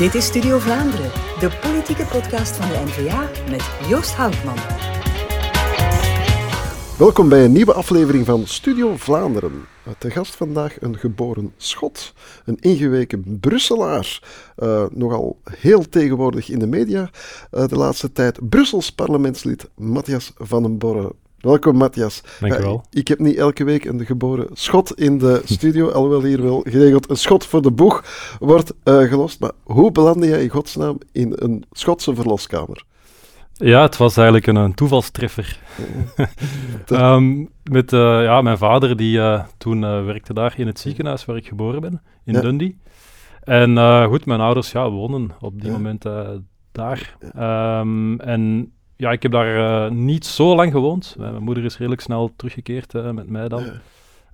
Dit is Studio Vlaanderen, de politieke podcast van de NVA met Joost Houtman. Welkom bij een nieuwe aflevering van Studio Vlaanderen. Te gast vandaag een geboren Schot, een ingeweken Brusselaar, uh, nogal heel tegenwoordig in de media uh, de laatste tijd, Brussels parlementslid Matthias van den Borre. Welkom Matthias. Dankjewel. Uh, ik heb niet elke week een geboren schot in de studio, alhoewel hier wel geregeld een schot voor de boeg wordt gelost. Maar hoe belandde jij in godsnaam in een Schotse verloskamer? Ja, het was eigenlijk een, een toevalstreffer. um, met uh, ja, mijn vader, die uh, toen werkte daar in het ziekenhuis waar ik geboren ben, in ja. Dundee. En goed, mijn ouders ja, wonen op die ja. moment daar. Um, en ja, ik heb daar niet zo lang gewoond. Mijn moeder is redelijk snel teruggekeerd met mij dan.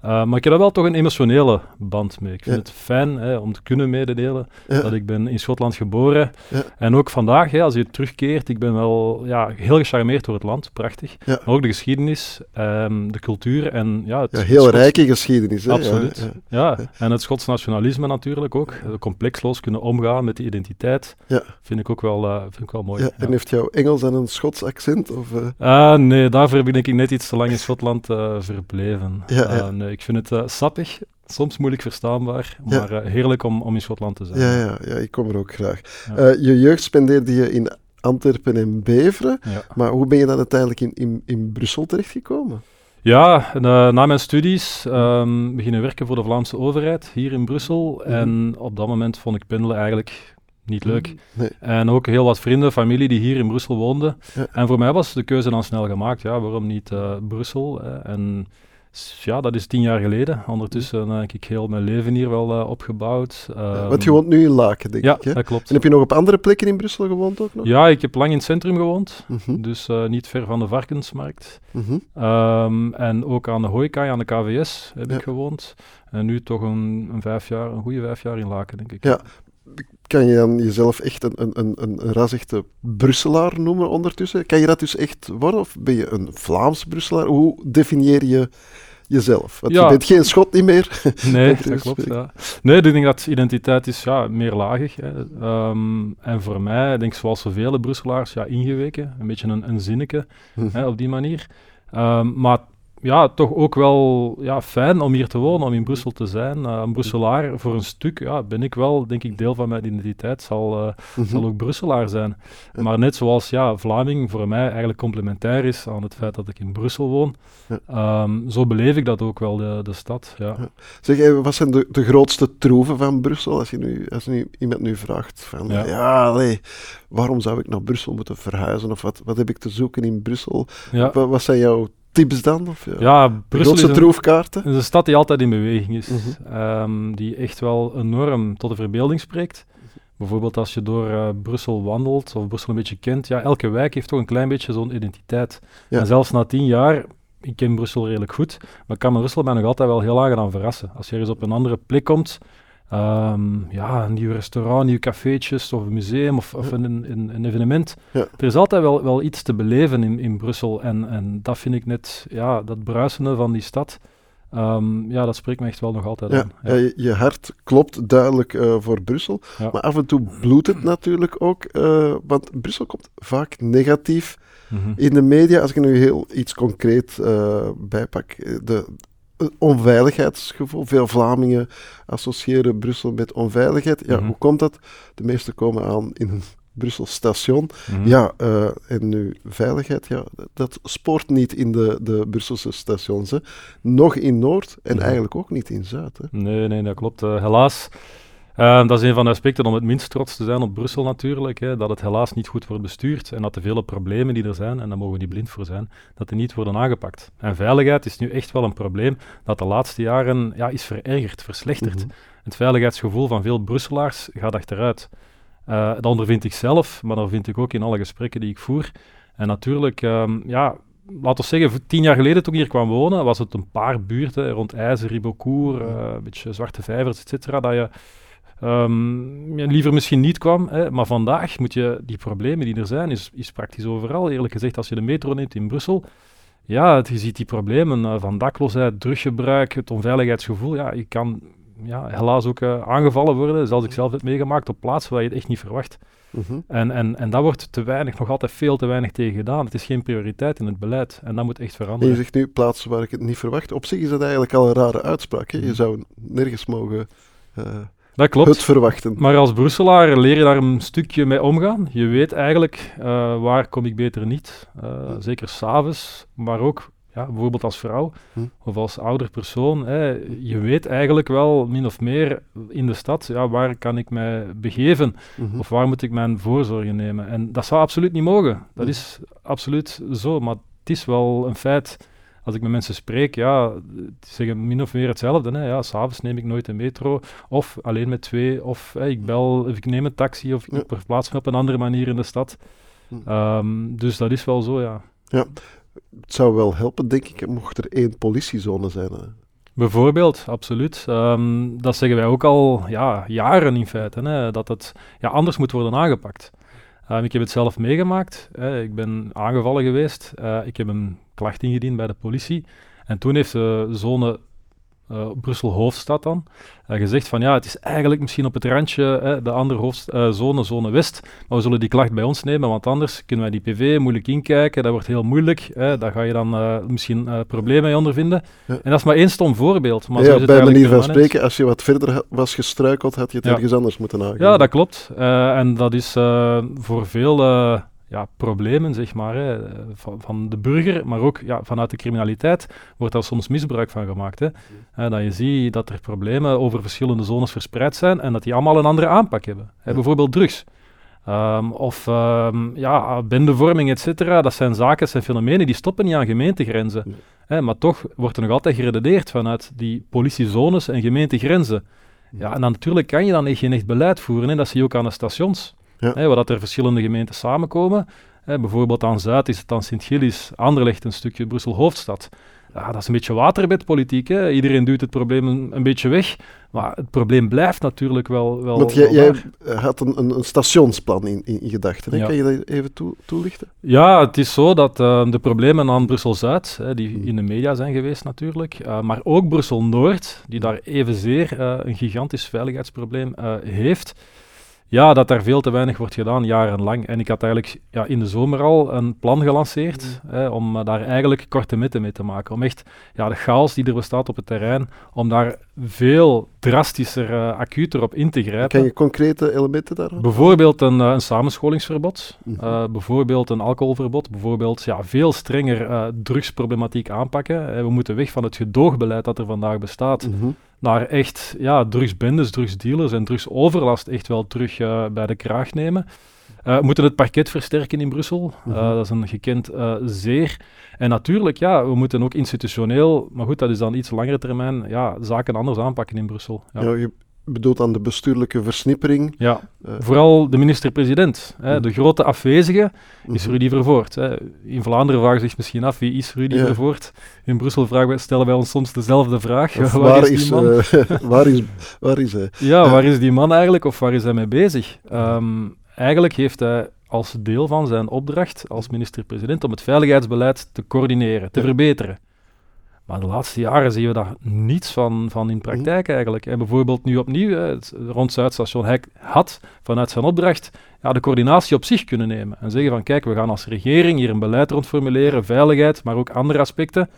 Uh, maar ik heb er wel toch een emotionele band mee. Ik vind ja. het fijn hè, om te kunnen mededelen ja. dat ik ben in Schotland geboren. Ja. En ook vandaag, hè, als je terugkeert, ik ben wel ja, heel gecharmeerd door het land, prachtig. Maar ook de geschiedenis, um, de cultuur en ja... Het, heel rijke geschiedenis. Hè? Absoluut. Ja, en het Schots nationalisme natuurlijk ook. Complexloos kunnen omgaan met die identiteit, vind ik ook wel, uh, vind ik wel mooi. En heeft jouw Engels en een Schots accent? Of, uh... nee, daarvoor ben ik net iets te lang in Schotland verbleven. Nee, ik vind het uh, sappig, soms moeilijk verstaanbaar, maar ja. uh, heerlijk om, om in Schotland te zijn. Ja, ja, ja ik kom er ook graag. Ja. Uh, je jeugd spendeerde je in Antwerpen en Beveren, maar hoe ben je dan uiteindelijk in, in, in Brussel terechtgekomen? Ja, na, na mijn studies um, beginnen werken voor de Vlaamse overheid hier in Brussel. Mm -hmm. En op dat moment vond ik pendelen eigenlijk niet leuk. Nee. En ook heel wat vrienden, familie die hier in Brussel woonden. Ja. En voor mij was de keuze dan snel gemaakt. Ja, waarom niet uh, Brussel? En ja, dat is tien jaar geleden. Ondertussen heb ik heel mijn leven hier wel uh, opgebouwd. Ja, want je woont nu in Laken, denk ja, ik. Ja, dat klopt. En heb je nog op andere plekken in Brussel gewoond ook nog? Ja, ik heb lang in het centrum gewoond. Mm -hmm. Dus uh, niet ver van de Varkensmarkt. Mm -hmm. um, en ook aan de Hooikaai, aan de KVS heb ja. ik gewoond. En nu toch een, een, vijf jaar, een goede vijf jaar in Laken, denk ik. Ja, kan je dan jezelf echt een, een, een, een rasechte Brusselaar noemen ondertussen? Kan je dat dus echt worden? Of ben je een Vlaams Brusselaar? Hoe definieer je jezelf? Want ja. je bent geen schot niet meer. Nee, dat klopt. Ja. Nee, ik denk dat identiteit is ja, meer lagig. Hè. Um, en voor mij, ik denk zoals zoveel Brusselaars, ja, ingeweken. Een beetje een, een zinnetje hm. hè, op die manier. Um, maar ja, toch ook wel ja, fijn om hier te wonen, om in Brussel te zijn. Uh, een Brusselaar voor een stuk, ja, ben ik wel, denk ik, deel van mijn identiteit, zal, uh, mm-hmm. zal ook Brusselaar zijn. Ja. Maar net zoals ja, Vlaming voor mij eigenlijk complementair is aan het feit dat ik in Brussel woon, ja. um, zo beleef ik dat ook wel, de, de stad. Ja. Zeg, wat zijn de, de grootste troeven van Brussel? Als, je nu, als nu iemand nu vraagt van, ja, ja allee, waarom zou ik naar Brussel moeten verhuizen? Of wat, wat heb ik te zoeken in Brussel? Wat, wat zijn jouw tips dan? Of, ja, ja Brussel is een, troefkaarten? is een stad die altijd in beweging is. Mm-hmm. um, die echt wel enorm tot de verbeelding spreekt. Bijvoorbeeld als je door uh, Brussel wandelt of Brussel een beetje kent, ja, elke wijk heeft toch een klein beetje zo'n identiteit. Ja. En zelfs na tien jaar, ik ken Brussel redelijk goed, maar kan me Brussel mij nog altijd wel heel aangenaam verrassen. Als je ergens op een andere plek komt, Um, ja, een nieuw restaurant, nieuwe cafeetjes of een museum of, of een, een, een, evenement. Ja. Er is altijd wel, wel iets te beleven in, in Brussel en, en dat vind ik net, ja, dat bruisende van die stad. Um, ja, dat spreekt me echt wel nog altijd ja, aan. Ja. Je, je, hart klopt duidelijk uh, voor Brussel, maar af en toe bloedt het natuurlijk ook, uh, want Brussel komt vaak negatief mm -hmm. in de media. Als ik nu heel iets concreet uh, bijpak, de, onveiligheidsgevoel. Veel Vlamingen associëren Brussel met onveiligheid. Ja, mm-hmm. hoe komt dat? De meesten komen aan in een Brussel station. Mm-hmm. Ja, uh, en nu veiligheid, ja, dat spoort niet in de, de Brusselse stations. Hè. Nog in Noord en mm-hmm. eigenlijk ook niet in Zuid. Hè. Nee, nee, dat klopt. Uh, helaas. Uh, dat is een van de aspecten om het minst trots te zijn op Brussel natuurlijk, hè, dat het helaas niet goed wordt bestuurd en dat de vele problemen die er zijn, en daar mogen we niet blind voor zijn, dat die niet worden aangepakt. En veiligheid is nu echt wel een probleem dat de laatste jaren ja, is verergerd, verslechterd. Mm-hmm. Het veiligheidsgevoel van veel Brusselaars gaat achteruit. Uh, dat ondervind ik zelf, maar dat vind ik ook in alle gesprekken die ik voer. En natuurlijk, um, ja, laten we zeggen, tien jaar geleden toen ik hier kwam wonen, was het een paar buurten rond IJzer, Ribeaucourt, uh, een beetje Zwarte Vijvers, et cetera, dat je um, liever misschien niet kwam. Hè, maar vandaag moet je die problemen die er zijn, is, is praktisch overal. Eerlijk gezegd, als je de metro neemt in Brussel, ja, je ziet die problemen uh, van dakloosheid, druggebruik, het onveiligheidsgevoel. Ja, je kan ja, helaas ook aangevallen worden, zoals ik zelf heb meegemaakt, op plaatsen waar je het echt niet verwacht. Mhm. en, en, en daar wordt te weinig, nog altijd veel te weinig tegen gedaan. Het is geen prioriteit in het beleid en dat moet echt veranderen. En je zegt nu plaatsen waar ik het niet verwacht. Op zich is dat eigenlijk al een rare uitspraak. Hè? Je mhm. zou nergens mogen uh, dat klopt. het verwachten. Maar als Brusselaar leer je daar een stukje mee omgaan. Je weet eigenlijk uh, waar kom ik beter niet. Uh. Zeker s'avonds, maar ook ja, bijvoorbeeld als vrouw hm. of als ouder persoon, hè, je weet eigenlijk wel min of meer in de stad, ja, waar kan ik mij begeven mhm. of waar moet ik mijn voorzorgen nemen. En dat zou absoluut niet mogen. Dat hm. is absoluut zo, maar het is wel een feit. Als ik met mensen spreek, ja, zeggen min of meer hetzelfde. Hè. Ja, s'avonds neem ik nooit de metro, of alleen met twee, of ik bel, of ik neem een taxi, of ik verplaats me op een andere manier in de stad. Hm. Ehm, dus dat is wel zo, ja. Ja, het zou wel helpen, denk ik, mocht er één politiezone zijn. Hè? Bijvoorbeeld, absoluut. Ehm, dat zeggen wij ook al ja, jaren in feite, hè, dat het ja, anders moet worden aangepakt. Um, ik heb het zelf meegemaakt. Hè. Ik ben aangevallen geweest. Uh, ik heb een klacht ingediend bij de politie. En toen heeft de zone uh, Brussel hoofdstad dan, uh, gezegd van ja, het is eigenlijk misschien op het randje de andere uh, zone West, maar we zullen die klacht bij ons nemen, want anders kunnen wij die PV moeilijk inkijken, dat wordt heel moeilijk, hè, daar ga je dan misschien problemen mee ondervinden. Ja. En dat is maar één stom voorbeeld. Maar ja, bij manier van spreken, als je wat verder was gestruikeld, had je het ergens anders moeten aangaan. Ja, dat klopt. en dat is voor veel ja, problemen zeg maar, hè, van, van, de burger, maar ook ja, vanuit de criminaliteit wordt daar soms misbruik van gemaakt. Hè. Mm. dat je ziet dat er problemen over verschillende zones verspreid zijn en dat die allemaal een andere aanpak hebben. Hè, bijvoorbeeld drugs. Um, of um, ja, bendevorming, et cetera. Dat zijn zaken, zijn fenomenen die stoppen niet aan gemeentegrenzen. Hè, maar toch wordt er nog altijd geredeneerd vanuit die politiezones en gemeentegrenzen. Ja, en dan, natuurlijk kan je dan geen echt beleid voeren. Hè. Dat zie je ook aan de stations. Ja. Hè, waar dat er verschillende gemeenten samenkomen. Hè, bijvoorbeeld aan Zuid is het dan Sint-Gillis, Anderlecht een stukje Brussel-Hoofdstad. Ja, dat is een beetje waterbedpolitiek. Hè. Iedereen duwt het probleem een, beetje weg. Maar het probleem blijft natuurlijk wel. wel Want jij, jij had een, een, stationsplan in, in, gedachten. Kan je dat even toelichten? Ja, het is zo dat uh, de problemen aan Brussel-Zuid, die hmm. in de media zijn geweest natuurlijk, uh, maar ook Brussel-Noord, die daar evenzeer uh, een gigantisch veiligheidsprobleem heeft ja, dat daar veel te weinig wordt gedaan, jarenlang. En ik had eigenlijk ja, in de zomer al een plan gelanceerd mm. hè, om daar eigenlijk korte metten mee te maken. Om echt ja, de chaos die er bestaat op het terrein, om daar veel drastischer, uh, acuter op in te grijpen. Ken je concrete elementen daar? Bijvoorbeeld een, uh, een samenscholingsverbod, mm bijvoorbeeld een alcoholverbod, bijvoorbeeld ja, veel strenger drugsproblematiek aanpakken. we moeten weg van het gedoogbeleid dat er vandaag bestaat. Mhm naar echt ja, drugsbendes, drugsdealers en drugsoverlast echt wel terug uh, bij de kraag nemen. Uh, we moeten het parket versterken in Brussel. Uh, Dat is een gekend zeer. En natuurlijk, ja, we moeten ook institutioneel, maar goed, dat is dan iets langere termijn, ja, zaken anders aanpakken in Brussel. Ja. ja je bedoelt aan de bestuurlijke versnippering? Ja, vooral de minister-president. Mhm. De grote afwezige is mhm. Rudy Vervoort. Hè. In Vlaanderen vragen zich misschien af, wie is Rudy ja. Vervoort? In Brussel vragen, stellen wij ons soms dezelfde vraag. Waar, waar, is die man? Uh, waar, is, waar is hij? Ja, waar is die man eigenlijk, of waar is hij mee bezig? Um, eigenlijk heeft hij als deel van zijn opdracht als minister-president om het veiligheidsbeleid te coördineren, te verbeteren. Maar de laatste jaren zien we daar niets van, van in praktijk eigenlijk. En bijvoorbeeld nu opnieuw, het, rond Zuidstation Hek had vanuit zijn opdracht ja, de coördinatie op zich kunnen nemen. En zeggen van kijk, we gaan als regering hier een beleid rond formuleren, veiligheid, maar ook andere aspecten.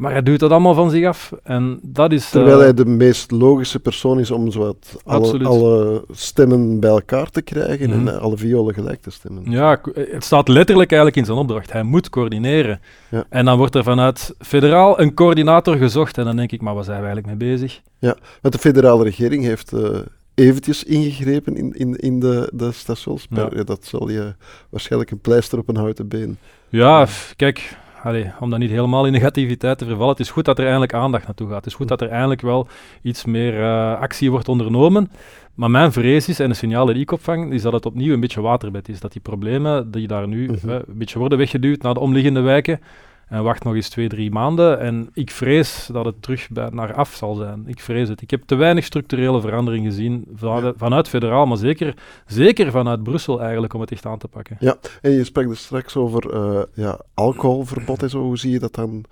Maar hij doet dat allemaal van zich af. En dat is, Terwijl uh, hij de meest logische persoon is om zowat alle, alle stemmen bij elkaar te krijgen en mhm. alle violen gelijk te stemmen. Ja, het staat letterlijk eigenlijk in zijn opdracht. Hij moet coördineren. Ja. En dan wordt er vanuit federaal een coördinator gezocht. En dan denk ik, maar waar zijn we eigenlijk mee bezig? Ja, want de federale regering heeft... Uh, eventjes ingegrepen in, in, in de, de stations. Ja. dat zal je waarschijnlijk een pleister op een houten been. Ja, kijk, allee, om dat niet helemaal in negativiteit te vervallen, het is goed dat er eindelijk aandacht naartoe gaat. Het is goed dat er eindelijk wel iets meer uh, actie wordt ondernomen. Maar mijn vrees is, en de signalen die ik opvang, is dat het opnieuw een beetje waterbed is. Dat die problemen die daar nu uh, een beetje worden weggeduwd naar de omliggende wijken, en wacht nog eens twee, drie maanden. En ik vrees dat het terug naar af zal zijn. Ik vrees het. Ik heb te weinig structurele verandering gezien vanuit, vanuit federaal, maar zeker, zeker vanuit Brussel eigenlijk om het echt aan te pakken. Ja, en je sprak dus straks over uh, ja, alcoholverbod en zo. Hoe zie je dat dan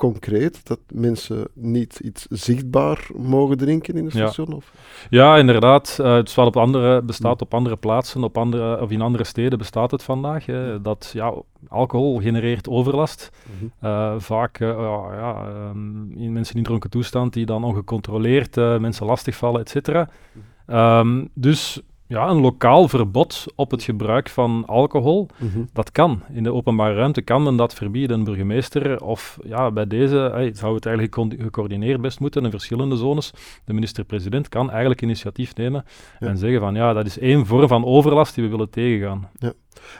concreet? Dat mensen niet iets zichtbaar mogen drinken in een station? Ja, of? ja inderdaad. Uh, het op andere, bestaat op andere plaatsen, op andere, of in andere steden bestaat het vandaag. Hè, dat ja, alcohol genereert overlast. Mm -hmm. vaak uh, ja, um, in mensen in dronken toestand die dan ongecontroleerd mensen lastigvallen, et cetera. Mhm. Um, dus ja, een lokaal verbod op het gebruik van alcohol, mhm. dat kan. In de openbare ruimte kan men dat verbieden, een burgemeester. Of ja, bij deze hey, zou het eigenlijk gecoördineerd best moeten in verschillende zones. De minister-president kan eigenlijk initiatief nemen en zeggen van ja, dat is één vorm van overlast die we willen tegengaan. Ja.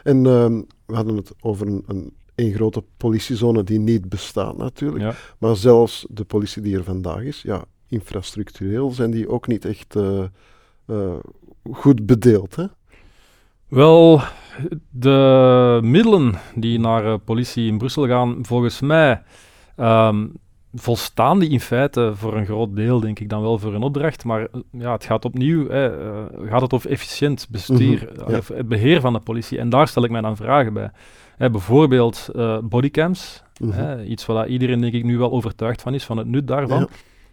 En uh, we hadden het over een, een, een, grote politiezone die niet bestaat natuurlijk. Ja. Maar zelfs de politie die er vandaag is, ja, infrastructureel zijn die ook niet echt... Uh, uh, goed bedeeld. Hè? Wel, de middelen die naar uh, politie in Brussel gaan, volgens mij um, volstaan die in feite voor een groot deel, denk ik, dan wel voor een opdracht. Maar eh, ja, het gaat opnieuw, hè, uh, gaat het over efficiënt bestuur, mm -hmm, ja. het beheer van de politie. En daar stel ik mij dan vragen bij. Hè, bijvoorbeeld uh, bodycams, mm -hmm. hè, iets waar iedereen denk ik nu wel overtuigd van is, van het nut daarvan. Ja,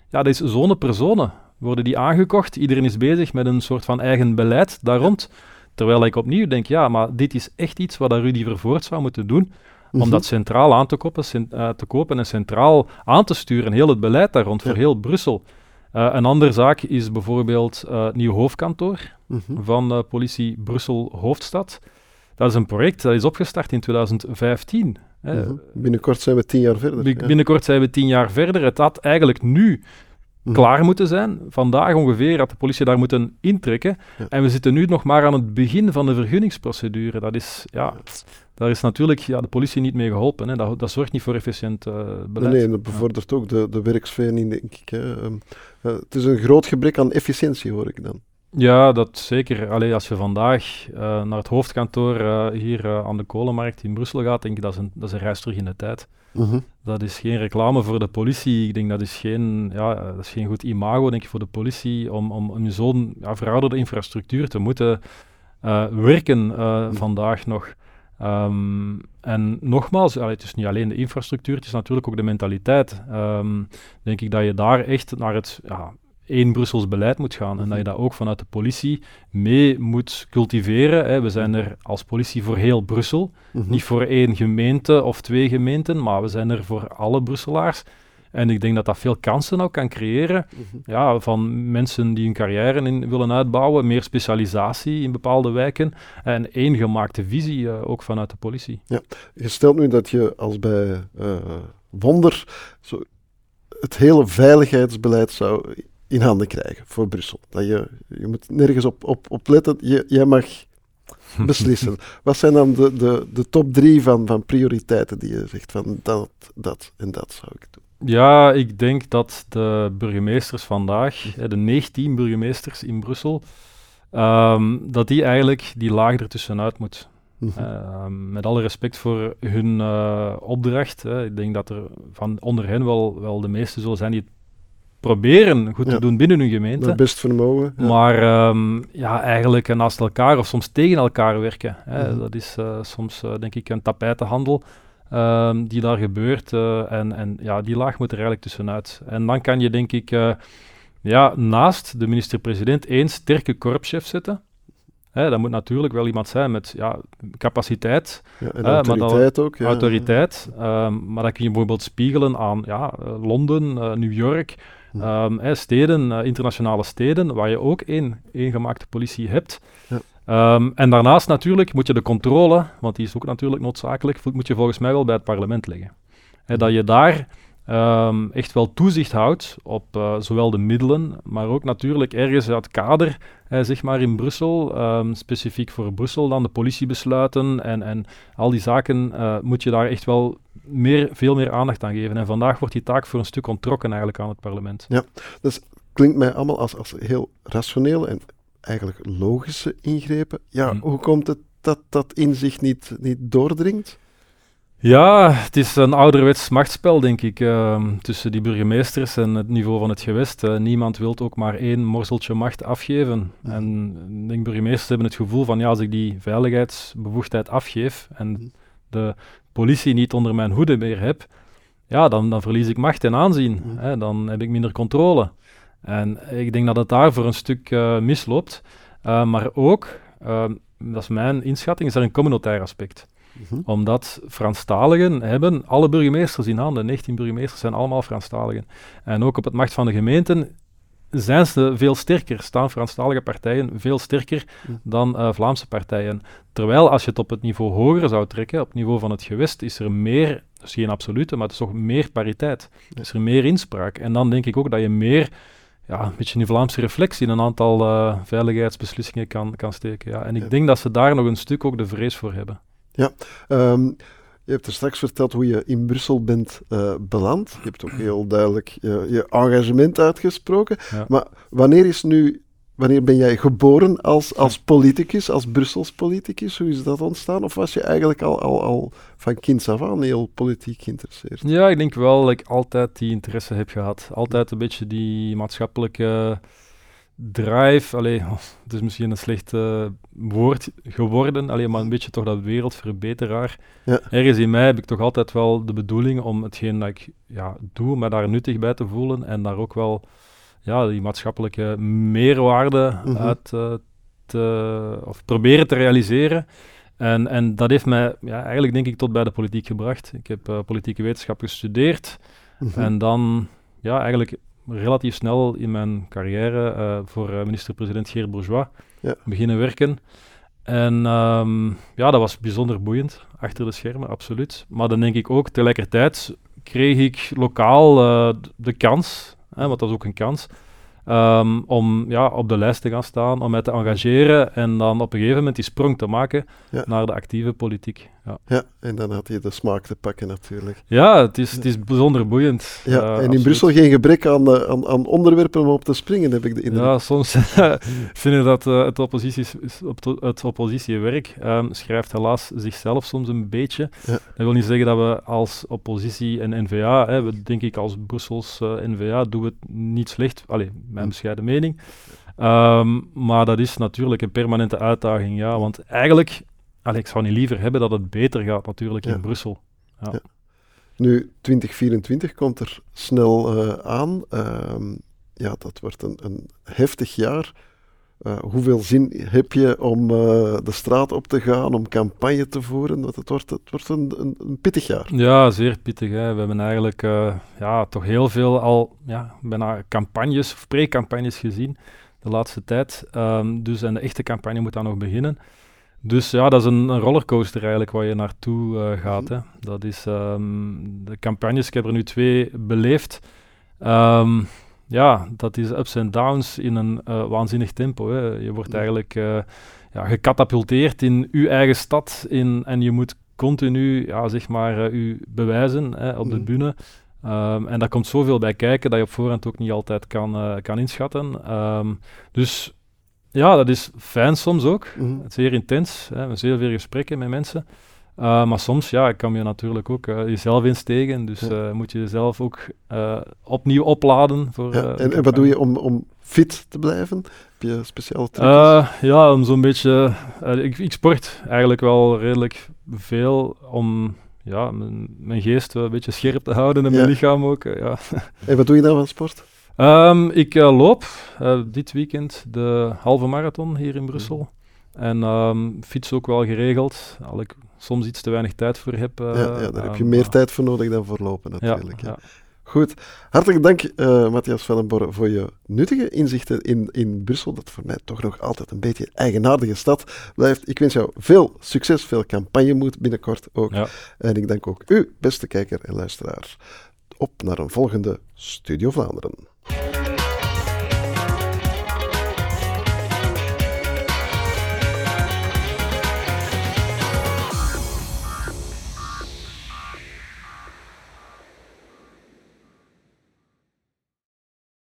ja dat is zone personen worden die aangekocht. Iedereen is bezig met een soort van eigen beleid daar rond. Terwijl ik opnieuw denk, ja, maar dit is echt iets wat Rudy Vervoort zou moeten doen. Om mhm. dat centraal aan te kopen, uh, te kopen en centraal aan te sturen. Heel het beleid daar rond, voor heel Brussel. Uh, een andere zaak is bijvoorbeeld uh, het nieuw hoofdkantoor mm -hmm. van politie Brussel Hoofdstad. Dat is een project dat is opgestart in 2015. Mm -hmm. Binnenkort zijn we tien jaar verder. Binnenkort zijn we tien jaar verder. Het had eigenlijk nu Mhm. klaar moeten zijn. Vandaag ongeveer had de politie daar moeten intrekken. En we zitten nu nog maar aan het begin van de vergunningsprocedure. Dat is, ja, daar is natuurlijk ja, de politie niet mee geholpen. Hè. Dat, dat zorgt niet voor efficiënt uh, beleid. Nee, dat bevordert ook de, de werksfeer niet, denk ik. Hè. Um, uh, het is een groot gebrek aan efficiëntie, hoor ik dan. Ja, dat zeker. Allee, als je vandaag uh, naar het hoofdkantoor hier aan de kolenmarkt in Brussel gaat, denk ik dat is een, dat is een reis terug in de tijd. Mhm. Dat is geen reclame voor de politie. Ik denk dat is geen, ja, dat is geen goed imago denk ik, voor de politie om, om, om zo'n ja, verouderde infrastructuur te moeten werken uh, vandaag nog. Um, en nogmaals, allee, het is niet alleen de infrastructuur, het is natuurlijk ook de mentaliteit. Um, denk ik dat je daar echt naar het ja, één Brussels beleid moet gaan. En dat je dat ook vanuit de politie mee moet cultiveren. Hè. We zijn er als politie voor heel Brussel. Mhm. Niet voor één gemeente of twee gemeenten, maar we zijn er voor alle Brusselaars. En ik denk dat dat veel kansen ook kan creëren. Mhm. ja, van mensen die hun carrière in willen uitbouwen, meer specialisatie in bepaalde wijken en één gemaakte visie uh, ook vanuit de politie. Ja, je stelt nu dat je als bij uh, Wonder zo het hele veiligheidsbeleid zou in handen krijgen voor Brussel. Dat je, je moet nergens op, op, op letten. Je, jij mag beslissen. Wat zijn dan de, de, de top drie van, van prioriteiten die je zegt van dat, dat en dat zou ik doen? Ja, ik denk dat de burgemeesters vandaag, de 19 burgemeesters in Brussel, um, dat die eigenlijk die laag ertussenuit moet. Uh, met alle respect voor hun uh, opdracht. Hè. Ik denk dat er van onder hen wel, wel de meeste zullen zijn die het proberen goed te doen binnen hun gemeente. best vermogen. Maar um, ja, eigenlijk naast elkaar of soms tegen elkaar werken. Hè. Mhm. Dat is uh, soms, uh, denk ik, een tapijtenhandel um, die daar gebeurt. Uh, en, en ja, die laag moet er eigenlijk tussenuit. En dan kan je, denk ik, ja, naast de minister-president één sterke korpschef zetten. Hè, dat moet natuurlijk wel iemand zijn met ja, capaciteit. Ja, en autoriteit ook. Ja. Autoriteit. Um, maar dat kun je bijvoorbeeld spiegelen aan ja, Londen, New York. Um, steden, uh, internationale steden, waar je ook één, één gemaakte politie hebt. Ja. Um, en daarnaast natuurlijk moet je de controle, want die is ook natuurlijk noodzakelijk, moet je volgens mij wel bij het parlement leggen. Dat je daar um, echt wel toezicht houdt op uh, zowel de middelen, maar ook natuurlijk ergens het kader, eh, zeg maar in Brussel, specifiek voor Brussel dan de politiebesluiten en, en al die zaken uh, moet je daar echt wel meer, veel meer aandacht aan geven. En vandaag wordt die taak voor een stuk onttrokken eigenlijk aan het parlement. Ja, dus klinkt mij allemaal als, als heel rationeel en eigenlijk logische ingrepen. Ja, mm. hoe komt het dat dat inzicht niet, niet doordringt? Ja, het is een ouderwets machtsspel, denk ik, uh, tussen die burgemeesters en het niveau van het gewest. Uh, niemand wil ook maar één morseltje macht afgeven. En ik denk, burgemeesters hebben het gevoel van, ja, als ik die veiligheidsbevoegdheid afgeef en de politie niet onder mijn hoede meer heb, ja, dan, dan verlies ik macht en aanzien. Mm. Hè, dan heb ik minder controle. En ik denk dat het daar voor een stuk uh, misloopt. Uh, maar ook, uh, dat is mijn inschatting, is er een communautair aspect. Mm-hmm. Omdat Franstaligen hebben alle burgemeesters in handen. 19 burgemeesters zijn allemaal Franstaligen. En ook op het macht van de gemeenten zijn ze veel sterker, staan Franstalige partijen veel sterker mm. dan uh, Vlaamse partijen. Terwijl als je het op het niveau hoger zou trekken, op het niveau van het gewest, is er meer, dus geen absolute, maar het is toch meer pariteit. Is er meer inspraak. En dan denk ik ook dat je meer ja, een beetje een Vlaamse reflectie in een aantal uh, veiligheidsbeslissingen kan, kan steken. Ja. En ik denk dat ze daar nog een stuk ook de vrees voor hebben. Ja, um, je hebt er straks verteld hoe je in Brussel bent uh, beland. Je hebt ook heel duidelijk je, je engagement uitgesproken. Maar wanneer is nu Wanneer ben jij geboren als, als politicus, als Brussels politicus? Hoe is dat ontstaan? Of was je eigenlijk al, al, al van kinds af aan heel politiek geïnteresseerd? Ja, ik denk wel dat ik altijd die interesse heb gehad. Altijd een beetje die maatschappelijke drive. Allee, het is misschien een slecht uh, woord geworden, allee, maar een beetje toch dat wereldverbeteraar. Ja. Ergens in mij heb ik toch altijd wel de bedoeling om hetgeen dat ik ja, doe, me daar nuttig bij te voelen en daar ook wel ja, die maatschappelijke meerwaarde mhm. uit uh, te, of proberen te realiseren. En, en dat heeft mij ja, eigenlijk denk ik tot bij de politiek gebracht. Ik heb uh, politieke wetenschap gestudeerd mhm. en dan ja, eigenlijk relatief snel in mijn carrière uh, voor minister-president Geert Bourgeois ja. beginnen werken. En um, ja, dat was bijzonder boeiend, achter de schermen, absoluut. Maar dan denk ik ook, tegelijkertijd kreeg ik lokaal uh, de kans hè, want dat is ook een kans, um, om ja, op de lijst te gaan staan, om mij te engageren en dan op een gegeven moment die sprong te maken naar de actieve politiek. Ja. ja, en dan had je de smaak te pakken natuurlijk. Ja, het is, het is bijzonder boeient. Ja, uh, en in Brussel geen gebrek aan, uh, aan, aan, onderwerpen om op te springen, heb ik de indruk. Ja, soms vinden dat uh, het, oppositie, het oppositiewerk um, schrijft helaas zichzelf soms een beetje. Ja. Dat wil niet zeggen dat we als oppositie en N-VA, hè, we, denk ik als Brussels N-VA, doen we het niet slecht. Allee, mijn bescheiden mening. Um, maar dat is natuurlijk een permanente uitdaging, ja. Want eigenlijk Allee, ik zou niet liever hebben dat het beter gaat natuurlijk in Brussel. Ja. Nu, 2024 komt er snel uh, aan. Uh, ja, dat wordt een, een heftig jaar. Uh, hoeveel zin heb je om uh, de straat op te gaan, om campagne te voeren? Want het wordt, het wordt een, een, een pittig jaar. Ja, zeer pittig. Hè. We hebben eigenlijk ja, toch heel veel al ja, bijna campagnes of pre-campagnes gezien de laatste tijd. Um, dus en de echte campagne moet dan nog beginnen. Dus ja, dat is een, een rollercoaster eigenlijk waar je naartoe uh, gaat. Mhm. Hè. Dat is um, de campagnes, ik heb er nu twee beleefd. Um, ja, dat is ups en downs in een uh, waanzinnig tempo. Hè. Je wordt eigenlijk uh, ja, gecatapulteerd in je eigen stad in, en je moet continu ja, zeg maar, u bewijzen hè, op de mhm. bühne. Um, en daar komt zoveel bij kijken dat je op voorhand ook niet altijd kan, kan inschatten. Dus ja, dat is fijn soms ook. Mm Zeer intens. Hè. Zeer veel gesprekken met mensen. Uh, maar soms ja, kan je natuurlijk ook uh, jezelf instegen. Dus uh, moet je jezelf ook opnieuw opladen. Voor, ja, en, en, wat doe je om, om fit te blijven? Heb je speciale trucs? ja, om zo'n beetje... Ik, ik, sport eigenlijk wel redelijk veel om ja, mijn, mijn geest een beetje scherp te houden en mijn lichaam ook. ja. En wat doe je dan van sport? Um, ik uh, loop uh, dit weekend de halve marathon hier in Brussel. En um, fiets ook wel geregeld. Al ik soms iets te weinig tijd voor heb. Uh, ja, ja, daar heb je ehm, meer tijd voor nodig dan voor lopen natuurlijk. Ja, ja. Goed. Hartelijk dank, Matthias Vellenborre, voor je nuttige inzichten in, in Brussel, dat voor mij toch nog altijd een beetje een eigenaardige stad blijft. Ik wens jou veel succes, veel campagnemoed binnenkort ook. En ik dank ook u, beste kijker en luisteraar, op naar een volgende Studio Vlaanderen. Thank you.